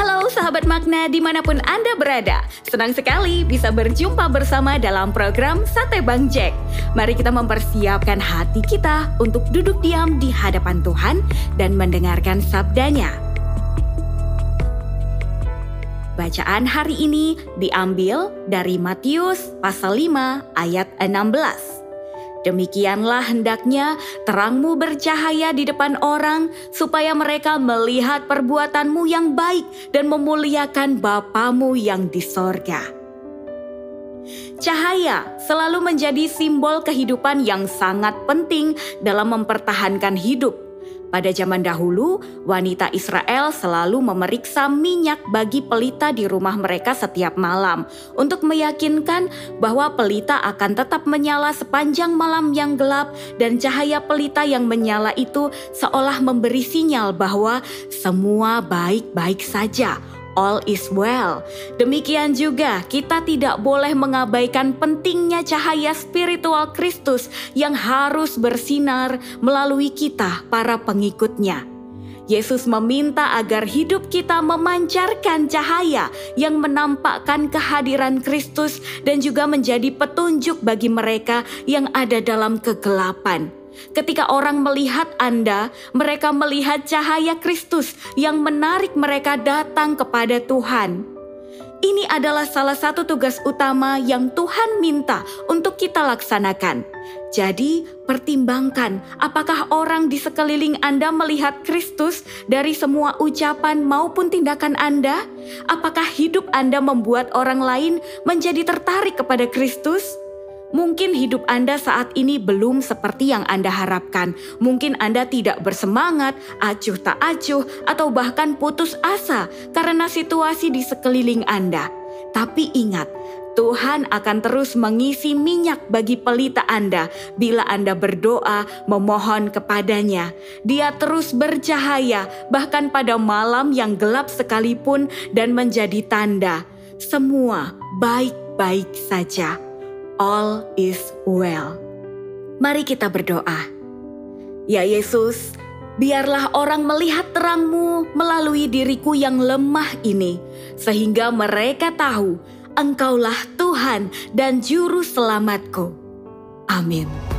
Halo sahabat makna di mana pun Anda berada. Senang sekali bisa berjumpa bersama dalam program Sate Bang Jack. Mari kita mempersiapkan hati kita untuk duduk diam di hadapan Tuhan dan mendengarkan sabdanya. Bacaan hari ini diambil dari Matius pasal 5 ayat 16. Demikianlah hendaknya terangmu bercahaya di depan orang, supaya mereka melihat perbuatanmu yang baik dan memuliakan Bapamu yang di sorga. Cahaya selalu menjadi simbol kehidupan yang sangat penting dalam mempertahankan hidup pada zaman dahulu, wanita Israel selalu memeriksa minyak bagi pelita di rumah mereka setiap malam untuk meyakinkan bahwa pelita akan tetap menyala sepanjang malam yang gelap dan cahaya pelita yang menyala itu seolah memberi sinyal bahwa semua baik-baik saja all is well. Demikian juga, kita tidak boleh mengabaikan pentingnya cahaya spiritual Kristus yang harus bersinar melalui kita, para pengikutnya. Yesus meminta agar hidup kita memancarkan cahaya yang menampakkan kehadiran Kristus dan juga menjadi petunjuk bagi mereka yang ada dalam kegelapan. Ketika orang melihat Anda, mereka melihat cahaya Kristus yang menarik mereka datang kepada Tuhan. Ini adalah salah satu tugas utama yang Tuhan minta untuk kita laksanakan. Jadi, pertimbangkan apakah orang di sekeliling Anda melihat Kristus dari semua ucapan maupun tindakan Anda. Apakah hidup Anda membuat orang lain menjadi tertarik kepada Kristus? Mungkin hidup Anda saat ini belum seperti yang Anda harapkan. Mungkin Anda tidak bersemangat, acuh tak acuh, atau bahkan putus asa karena situasi di sekeliling Anda. Tapi ingat, Tuhan akan terus mengisi minyak bagi pelita Anda bila Anda berdoa memohon kepadanya. Dia terus bercahaya bahkan pada malam yang gelap sekalipun dan menjadi tanda semua baik-baik saja all is well. Mari kita berdoa. Ya Yesus, biarlah orang melihat terangmu melalui diriku yang lemah ini, sehingga mereka tahu Engkaulah Tuhan dan Juru Selamatku. Amin.